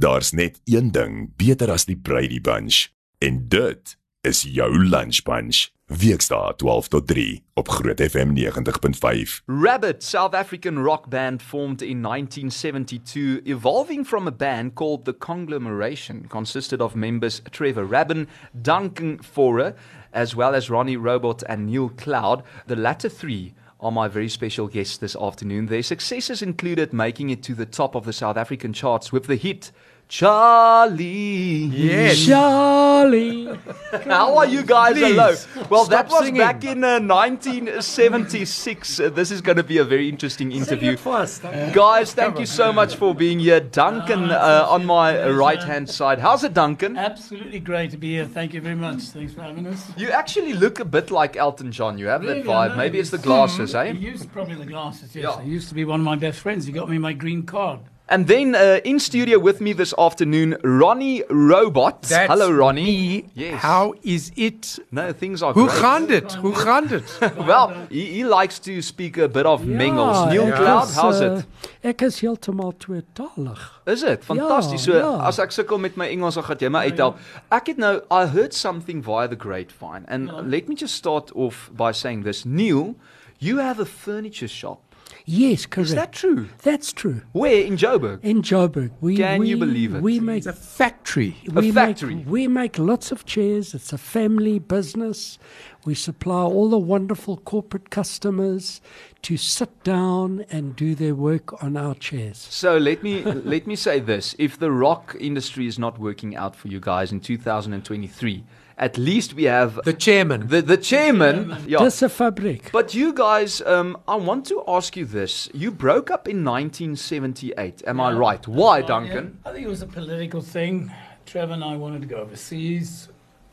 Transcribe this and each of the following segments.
Daar's net een ding beter as die Brady Bunch en dit is jou lunch bunch. Weksdae 12 tot 3 op Groot FM 90.5. Rabbit, South African rock band formed in 1972, evolving from a band called The Conglomeration, consisted of members Trevor Rabin, Duncan Forer, as well as Ronnie Robot and Neil Cloud. The latter three are my very special guests this afternoon. Their successes included making it to the top of the South African charts with the hit Charlie. Yes. Charlie. How are you guys Please, alone? Well, stop that was singing. back in uh, 1976. Uh, this is going to be a very interesting interview. First, Guys, thank you so much for being here. Duncan uh, on my right hand side. How's it, Duncan? Absolutely great to be here. Thank you very much. Thanks for having us. You actually look a bit like Elton John. You have Really, that vibe. Maybe it's the glasses, eh? He used probably the glasses, yes. Yeah. He used to be one of my best friends. He got me my green card. And then uh, in studio with me this afternoon, Ronnie Robot. That's Hello, Ronnie. me. Yes. How is it? No, things are Hoe great. gaan dit? Hoe gaan dit? Well, he, he likes to speak a bit of Mengels. Neil ek Cloud, is, how's uh, it? Ek is heeltemal tweetalig. Is it? Fantasties. so ja. as ek sukkel met my Engels, dan gaan jy my uithelp. Ek het nou I heard something via the grapevine and let me just start off by saying this. Neil, you have a furniture shop. Yes, correct. Is that true? That's true. Where in Joburg? In Joburg, we Can we, you believe it? We make It's a factory. we factory. Make, we make lots of chairs. It's a family business. We supply all the wonderful corporate customers to sit down and do their work on our chairs. So let me let me say this: if the rock industry is not working out for you guys in 2023, at least we have The chairman. the the chairman. Yeah. Dis 'n fabriek. But you guys, um, I want to ask you this: you broke up in 1978. Am I right? Why, Duncan? Yeah, I think it was a political thing. Trevor and I wanted to go overseas.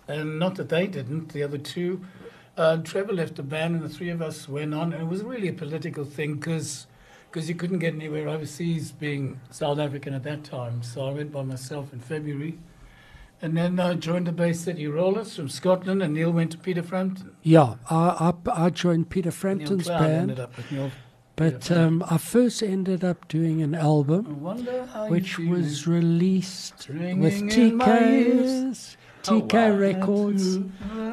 And not that they didn't, the other two. Uh, Trevor left the band and the three of us went on. And it was really a political thing because because you couldn't get anywhere overseas being South African at that time. So I went by myself in February. And then I joined the Bay City Rollers from Scotland, and Neil went to Peter Frampton. Yeah, I, I, I joined Peter Neil Frampton's band, up with Neil. but um, I first ended up doing an album wonder how you which was released ringing with in my ears. TK's, TK Oh, wow. Records.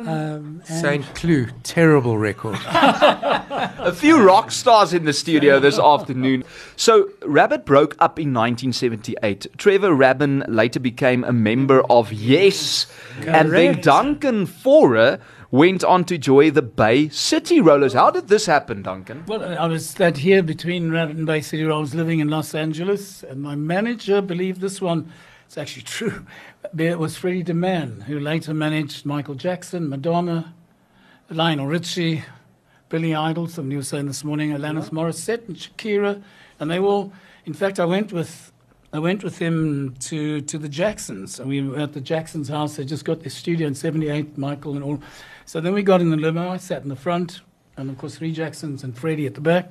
Um, St. Cloud. Terrible record. A few rock stars in the studio this afternoon. So, Rabbitt broke up in 1978. Trevor Rabin later became a member of Yes. And then Duncan Faure went on to join the Bay City Rollers. How did this happen, Duncan? Well, I was that here between Rabbitt and Bay City. I was living in Los Angeles, and my manager believed this one. It's actually true. It was Freddie DeMann, who later managed Michael Jackson, Madonna, Lionel Richie, Billy Idol, something you were saying this morning, Alanis Morissette, and Shakira, and they all. In fact, I went with. I went with him to, to the Jacksons, and we were at the Jacksons' house. They just got their studio in '78, Michael and all. So then we got in the limo. I sat in the front, and of course, three Jacksons and Freddie at the back.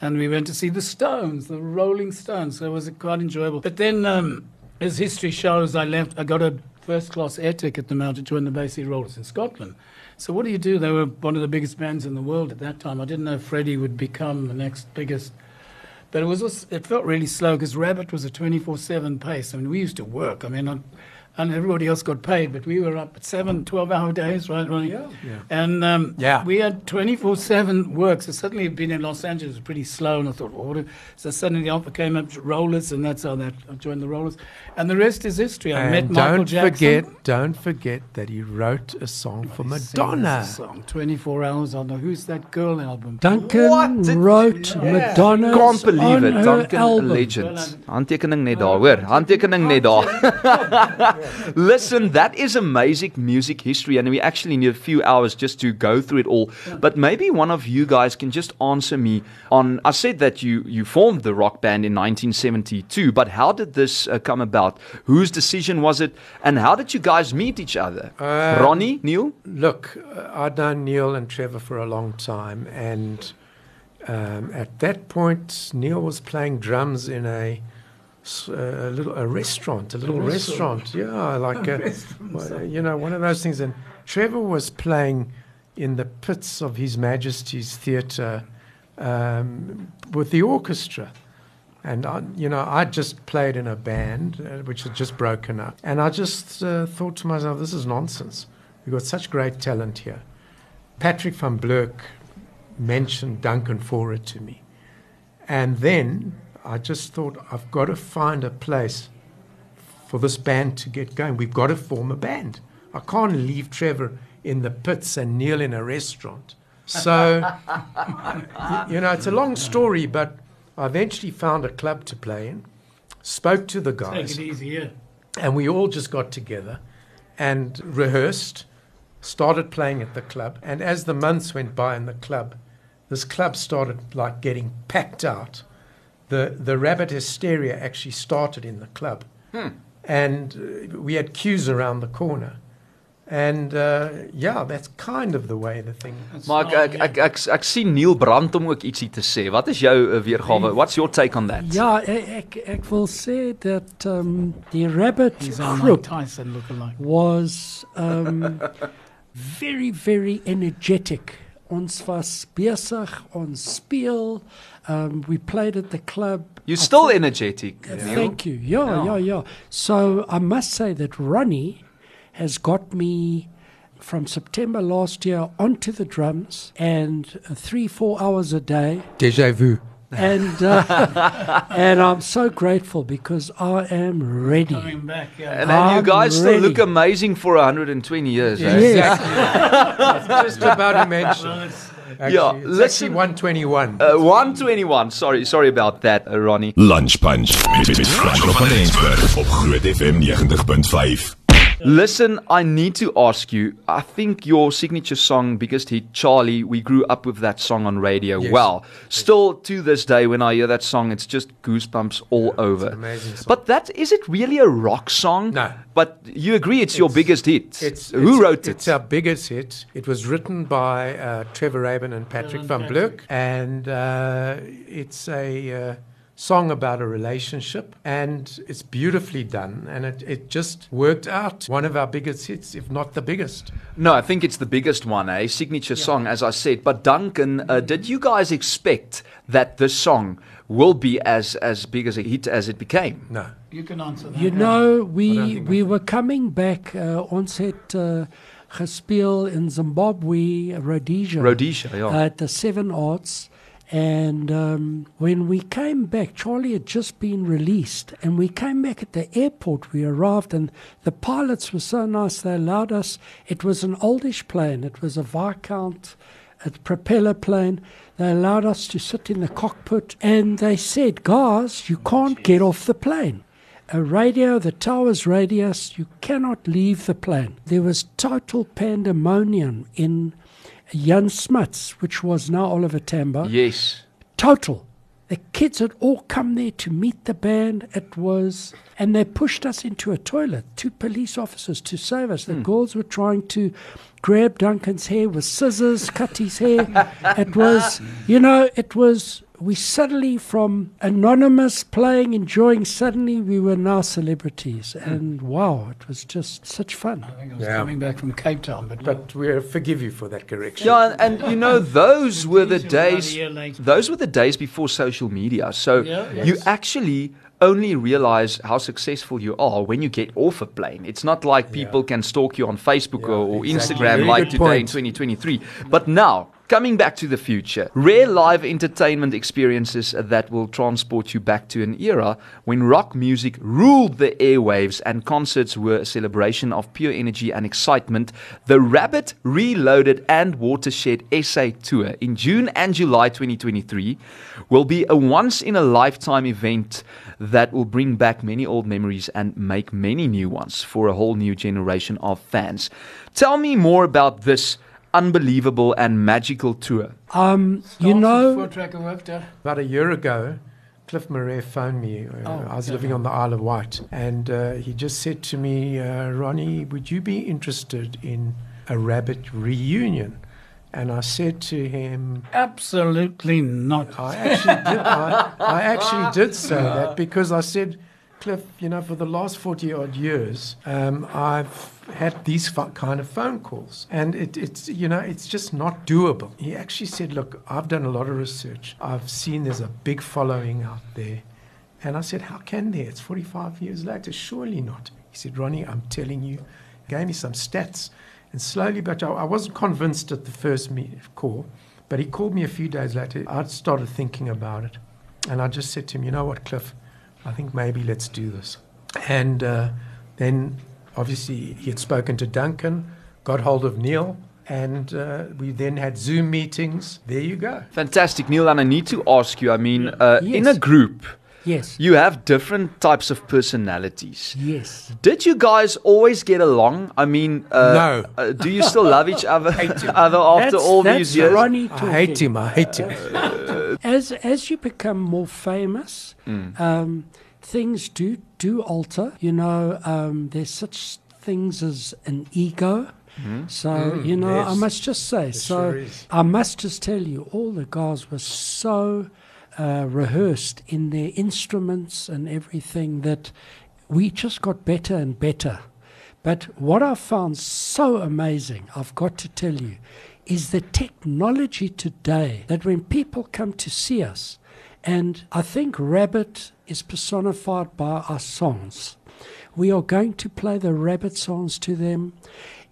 And we went to see the Stones, the Rolling Stones. So it was quite enjoyable. But then, um, as history shows, I left. I got a first class air ticket to Mount to join the City Rollers in Scotland. So what do you do? They were one of the biggest bands in the world at that time. I didn't know Freddie would become the next biggest. But it was also, it felt really slow because Rabbitt was a 24/7 pace. I mean, we used to work. I mean, I, and everybody else got paid, but we were up at seven, 12-hour days, right? Ronnie? Yeah. Yeah. And um, Yeah. we had 24 7 work. So suddenly being in Los Angeles was pretty slow. And I thought, well, what so suddenly the offer came up, Rollers, and that's how that I joined the Rollers. And the rest is history. I met And Michael don't Jackson. forget, don't forget that he wrote a song for Madonna. Song, 24 hours on the Who's That Girl album. Duncan What did- wrote Madonna Can't believe on it. her Duncan, a album. legend. Handtekening net daar, hoor. Handtekening net daar. Listen, that is amazing music history, and we actually need a few hours just to go through it all. But maybe one of you guys can just answer me on. I said that you you formed the rock band in 1972, but how did this uh, come about? Whose decision was it, and how did you guys meet each other? Uh, Ronnie, Neil. Look, uh, I'd known Neil and Trevor for a long time, and um, at that point, Neil was playing drums in a, a little a restaurant, a little restaurant. Yeah, like a, well, you know, one of those things. And Trevor was playing in the pits of His Majesty's Theatre um, with the orchestra. And, I, you know, I just played in a band uh, which had just broken up. And I just uh, thought to myself, this is nonsense. We've got such great talent here. Patrick van Blerk mentioned Duncan Faure to me. And then I just thought, I've got to find a place for this band to get going. We've got to form a band. I can't leave Trevor in the pits and Neil in a restaurant. So, you know, it's a long story, but I eventually found a club to play in, spoke to the Take guys, it easy, yeah. and we all just got together and rehearsed, started playing at the club. And as the months went by in the club, this club started like getting packed out. The, the rabbit hysteria actually started in the club. And uh, we had queues around the corner. And uh, yeah, that's kind of the way the thing. It's Maar ek not- ek ek ek, ek sien Neil Brandt om ook ietsie te sê. Wat is jou uh, weergawe? What's your take on that? Ja, ek, ek, ek wil sê dat um, die rabbit He's our Mike crook was um, very, very energetic. Ons was besig, ons speel. Um, we played at the club. You're still think- energetic, Uh, Thank you. Yeah, Yeah. yeah, yeah. So I must say that Ronnie has got me from September last year onto the drums and uh, three, four hours a day. Deja vu. And, uh, and I'm so grateful because I am ready. Coming back, yeah. And, and you I'm guys still look amazing for 120 years, eh? Yes. Exactly. just about to mention. Well, it's, Actually, Yeah, it's listen- actually 121. Uh, 121. Sorry, sorry about that, uh, Ronnie. Lunch Punch met met Franco van Rensburg op Groot FM 90.5. Listen, I need to ask you. I think your signature song, biggest hit, Charlie. We grew up with that song on radio. Yes. Well, still to this day, when I hear that song, it's just goosebumps all over. an amazing song. But that is it really a rock song? No. But you agree it's, your biggest hit. It's, Who it's- wrote It's it? our biggest hit. It was written by uh, Trevor Rabin and Patrick van and Blerk, Patrick. and uh, it's a uh, song about a relationship, and it's beautifully done, and it, it just worked out. One of our biggest hits, if not the biggest. No, I think it's the biggest one, a signature song, as I said. But Duncan, uh, did you guys expect that this song will be as as big as a hit as it became? No. you can answer that. You yeah. know, we we were coming back. Uh, ons het uh, gespeel in Zimbabwe, Rhodesia. Rhodesia, yeah. At the Seven Arts. And um, when we came back, Charlie had just been released. And we came back at the airport. We arrived, and the pilots were so nice. They allowed us. It was an oldish plane, it was a Viscount a propeller plane. They allowed us to sit in the cockpit and they said, Guys, you can't get off the plane. A radio, the tower's radius, you cannot leave the plane. There was total pandemonium in Jan Smuts, which was now Oliver Tambo. Yes. Total. The kids had all come there to meet the band. It was, and they pushed us into a toilet. Two police officers to save us. The hmm. girls were trying to grab Duncan's hair with scissors, cut his hair. it was, you know, it was. We suddenly, from anonymous playing, enjoying, suddenly we were now celebrities, hmm. and wow, it was just such fun. I think I was Yeah. coming back from Cape Town, but, But we uh, forgive you for that correction. Yeah, and, and you know those were the days. Those were the days before social media. So Yeah, you actually only realize how successful you are when you get off a plane. It's not like people can stalk you on Facebook Yeah, or, or exactly. Instagram Very like good today in 2023. But now, coming back to the future, rare live entertainment experiences that will transport you back to an era when rock music ruled the airwaves and concerts were a celebration of pure energy and excitement. The Rabbitt Reloaded and Watershed SA Tour in June and July 2023 will be a once in a lifetime event that will bring back many old memories and make many new ones for a whole new generation of fans. Tell me more about this unbelievable and magical tour. Um, you know, with Four tracker worked, uh, About a year ago, Cliff Murray phoned me. Uh, Oh, I was okay. living on the Isle of Wight, and uh, he just said to me, uh, "Ronnie, would you be interested in a rabbit reunion?" And I said to him, absolutely not. I actually did. I, I actually did say that because I said, Cliff, you know, for the last forty odd years, um, I've had these kind of phone calls, and it, it's you know, it's just not doable. He actually said, look, I've done a lot of research. I've seen there's a big following out there. And I said, How can there? It's 45 years later. Surely not. He said, Ronnie, I'm telling you. Gave me some stats. And slowly, but I, I wasn't convinced at the first call. But he called me a few days later. I'd started thinking about it. And I just said to him, You know what, Cliff? I think maybe let's do this. And uh, then, obviously, he had spoken to Duncan, got hold of Neil, and uh, we then had Zoom meetings. There you go. Fantastic, Neil. And I need to ask you. I mean, uh, in a group, Yes. you have different types of personalities. Yes. Did you guys always get along? I mean, uh, No. uh, do you still love each other, other after That's- all that's these years? Ronnie I hate him. I hate him. As as you become more famous, Mm. um, things do do alter. You know, um, there's such things as an ego. So you know, I must just say. so sure. I must just tell you, all the guys were so uh, rehearsed in their instruments and everything that we just got better and better. But what I found so amazing, I've got to tell you, is the technology today that when people come to see us, and I think Rabbitt is personified by our songs. We are going to play the Rabbitt songs to them.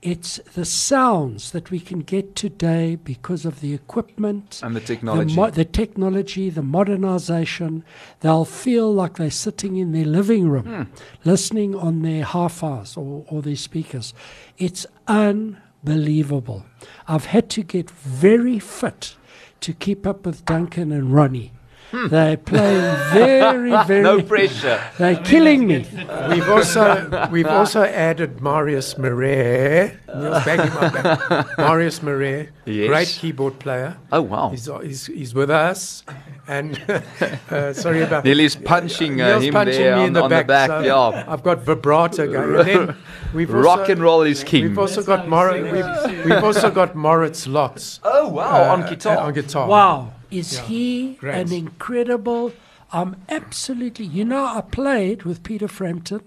It's the sounds that we can get today because of the equipment And the technology. the, mo- the technology, the modernization, they'll feel like they're sitting in their living room, hmm. listening on their hi-fis or, or their speakers. It's unbelievable. I've had to get very fit to keep up with Duncan and Ronnie. They're playing very, very. no pressure. They're killing me. We've also we've also added Marius Marais. Neil's bagging my back. Marius Marais, Yes. great keyboard player. Oh wow. He's, he's, he's with us. And uh, sorry about Neil's punching uh, him punching there me on, in the on back. the back. so yeah. I've got vibrato going. And then we've Rock also, and roll is king. We've also That's got how Mor- we've, we've also got Mauritz Lotz. Oh wow, uh, on guitar. On guitar. Wow. Is Yeah. he Great. an incredible? I'm absolutely. You know, I played with Peter Frampton.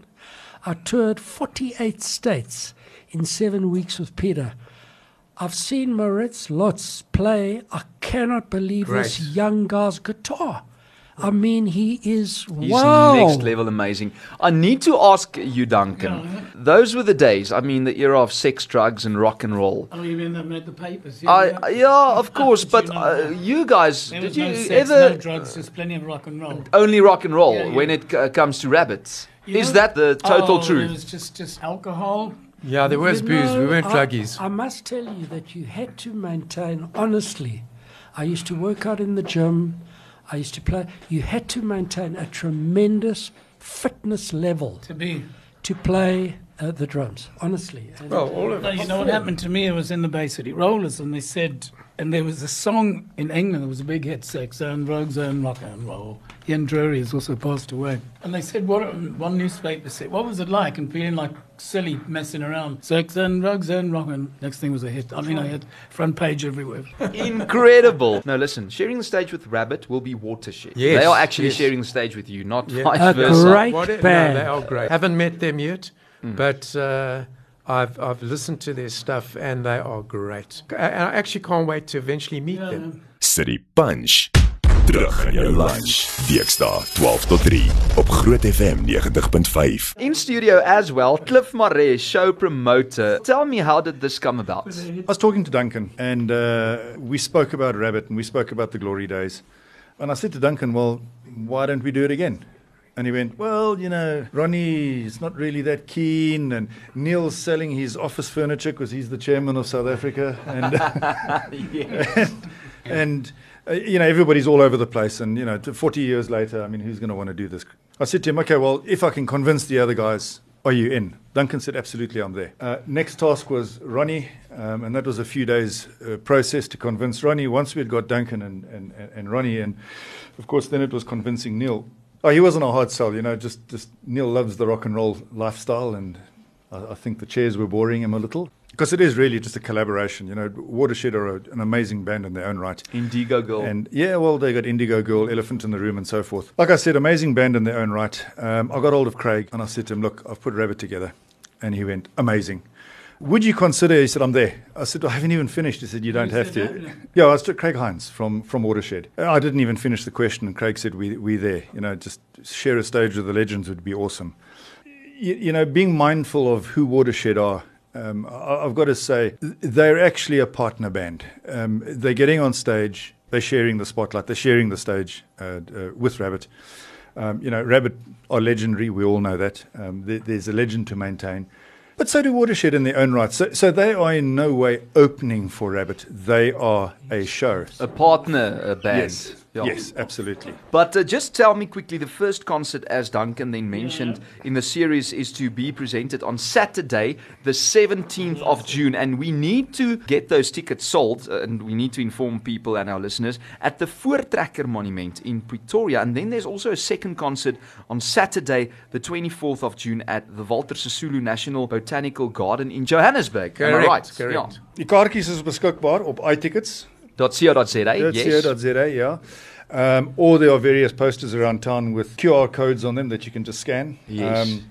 I toured 48 states in seven weeks with Peter. I've seen Mauritz Lotz play. I cannot believe this young guy's guitar. I mean, he is He's wow. next level amazing. I need to ask you, Duncan. Those were the days. I mean, the era of sex, drugs, and rock and roll. Oh, you mean that made the papers? Yeah, I yeah. yeah, of course. But you know uh, you guys, There did was you no sex, ever no drugs, just plenty of rock and roll. only rock and roll Yeah, yeah. when it c- comes to rabbits? You Is know- that the total oh, truth? It was just, just alcohol. Yeah, there was You booze. we weren't I- druggies. I must tell you that you had to maintain, honestly. I used to work out in the gym. I used to play. You had to maintain a tremendous fitness level To be. to play uh, the drums, honestly. And well, all of No, you know what happened to me? I was in the Bay City Rollers, and they said, and there was a song in England that was a big hit, Sex and Drugs and Rock and Roll. Ian Dury has also passed away. And they said, what, one newspaper said, what was it like? And feeling like silly messing around. Sex and Drugs and Rock and next thing was a hit. I mean, I had front page everywhere. Incredible. No, listen. Sharing the stage with Rabbitt will be Watershed. Yes, they are actually yes. sharing the stage with you, not Yeah. vice A versa. great What band. No, they are great. Haven't met them yet, but uh, I've I've listened to their stuff and they are great. I, I actually can't wait to eventually meet them. City Punch. Terug in jou lunch. Weekdae 12 tot 3 op Groot FM 90.5. In studio as well, Cliff Marais, show promoter. Tell me, how did this come about? I was talking to Duncan, and uh, we spoke about Rabbit, and we spoke about the glory days. And I said to Duncan, "Well, why don't we do it again?" And he went, "Well, you know, Ronnie is not really that keen, and Neil's selling his office furniture because he's the chairman of South Africa, and and, and uh, you know everybody's all over the place. And you know, 40 years later, I mean, who's going to want to do this?" I said to him, "Okay, well, if I can convince the other guys." Are you in? Duncan said, absolutely, I'm there. Uh, next task was Ronnie, um, and that was a few days uh, process to convince Ronnie. Once we had got Duncan and, and, and Ronnie, and of course, then it was convincing Neil. Oh, he wasn't a hard sell, you know, just, just Neil loves the rock and roll lifestyle, and I, I think the chairs were boring him a little. Because it is really just a collaboration, you know. Watershed are a, an amazing band in their own right. Indigo Girl. And yeah, well, they got Indigo Girl, Elephant in the Room, and so forth. Like I said, amazing band in their own right. Um, I got hold of Craig and I said to him, Look, I've put Rabbitt together. And he went, Amazing. Would you consider? He said, I'm there. I said, I haven't even finished. He said, You don't have to. Yeah, I was to Craig Hinds from, from Watershed. I didn't even finish the question, and Craig said, we, We're there. You know, just share a stage with the legends would be awesome. You, you know, being mindful of who Watershed are. Um, I, I've got to say, they're actually a partner band. Um, they're getting on stage, they're sharing the spotlight, they're sharing the stage uh, uh, with Rabbitt. Um, you know, Rabbitt are legendary. We all know that. Um, there, there's a legend to maintain. But so do Watershed in their own right. So, so they are in no way opening for Rabbitt. They are a show. A partner a band. Yes. Yeah. Yes, absolutely. But uh, just tell me quickly the first concert, as Duncan then mentioned in the series, is to be presented on Saturday, the 17th of June. And we need to get those tickets sold, uh, and we need to inform people and our listeners at the Voortrekker Monument in Pretoria. And then there's also a second concert on Saturday, the 24th of June, at the Walter Sisulu National Botanical Garden in Johannesburg. Am I Correct, right? correct. Die kaartjies is beskikbaar op iTickets. .co.za. Yes. .co.za, yeah. Um, or there are various posters around town with QR codes on them that you can just scan. Yes. Um,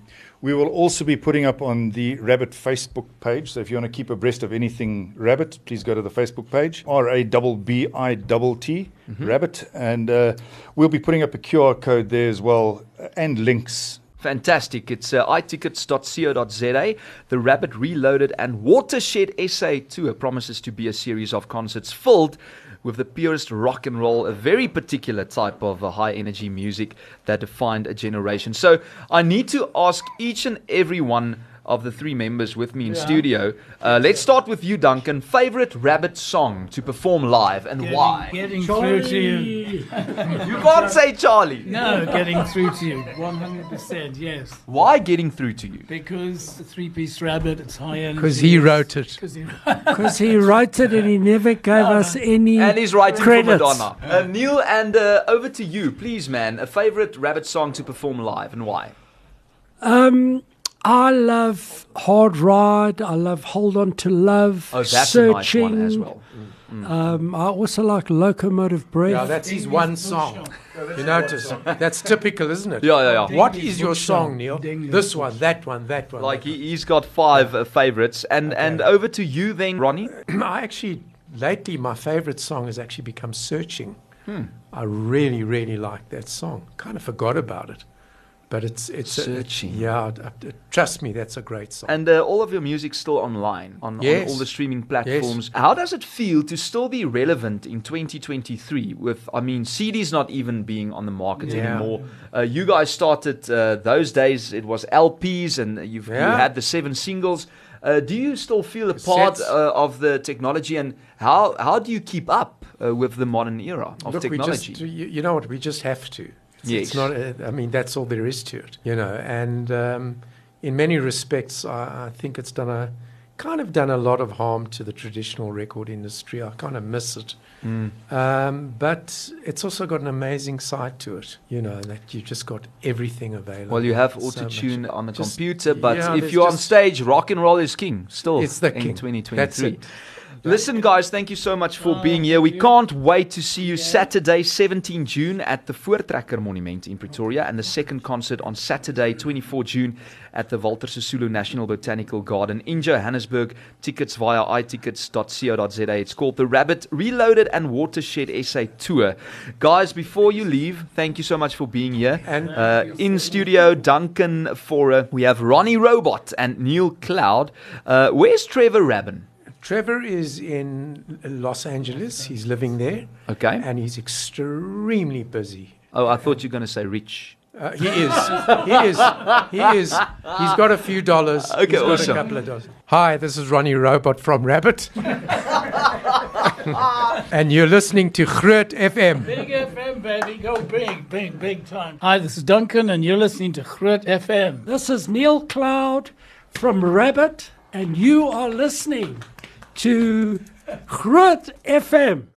we will also be putting up on the Rabbitt Facebook page. So if you want to keep abreast of anything Rabbitt, please go to the Facebook page. R A B B I T T Rabbitt, and uh, we'll be putting up a QR code there as well and links. Fantastic. It's uh, itickets.co.za. The Rabbitt Reloaded and Watershed SA Tour promises to be a series of concerts filled with the purest rock and roll, a very particular type of uh, high energy music that defined a generation. So I need to ask each and every one of the three members with me in studio. Uh, let's start with you, Duncan. Favorite Rabbitt song to perform live and Getting, why? Getting through to you. You can't say Charlie. No, getting through to you. 100%, yes. Why getting through to you? Because the three piece rabbit, it's high energy. Because he wrote it. Because he he wrote it and he never gave us any And he's writing credits. for Madonna. Uh, Neil, and uh, over to you, please, man. A favorite Rabbitt song to perform live and why? Um, I love Hard Ride. I love Hold On to Love. Oh, that's Searching. a nice one as well. Um, I also like Locomotive Breath. Yeah, that's his one song. You notice? That's typical, isn't it? Yeah, yeah, yeah. What is your song, Neil? This one, that one, that one. Like he, he's got five uh, favorites, and and over to you then, Ronnie. I actually, lately, my favorite song has actually become Searching. I really, really like that song. Kind of forgot about it. But it's it's a- yeah, trust me, that's a great song. And uh, all of your music's still online on, on all the streaming platforms. How does it feel to still be relevant in 2023? With I mean, CDs not even being on the market Yeah. anymore. Uh, you guys started uh, those days. It was LPs, and you've you had the seven singles. Uh, do you still feel a part uh, of the technology, and how how do you keep up uh, with the modern era of Look, technology? we just, you, you know what, we just have to. It's, Yes. it's not, uh, I mean, that's all there is to it, you know. And um, in many respects, I, I think it's done a kind of done a lot of harm to the traditional record industry. I kind of miss it. Mm. Um, but it's also got an amazing side to it, you know, that you've just got everything available. Well, you have So auto tune on the Just- computer, but yeah, if you're on stage, rock and roll is king still It's the in king. 2023. Listen, guys, thank you so much for Oh, being here. We can't wait to see you Saturday, 17 June at the Voortrekker Monument in Pretoria, and the second concert on Saturday, 24 June at the Walter Sisulu National Botanical Garden in Johannesburg. Tickets via itickets.co.za. It's called the Rabbitt Reloaded and Watershed SA Tour. Guys, before you leave, thank you so much for being here. And- uh, in studio, Duncan Faure. We have Ronnie Robot and Neil Cloud. Uh, where's Trevor Rabin? Trevor is in Los Angeles. He's living there. Okay. And he's extremely busy. Oh, I thought you were going to say rich. Uh, he is. He is. He is. He's got a few dollars. Okay, He's got awesome. a couple of dollars. Hi, this is Ronnie Robot from Rabbitt. and you're listening to Groot FM. Big FM, baby. Go big, big, big time. Hi, this is Duncan, and you're listening to Groot FM. This is Neil Cloud from Rabbitt, and you are listening to Groot FM.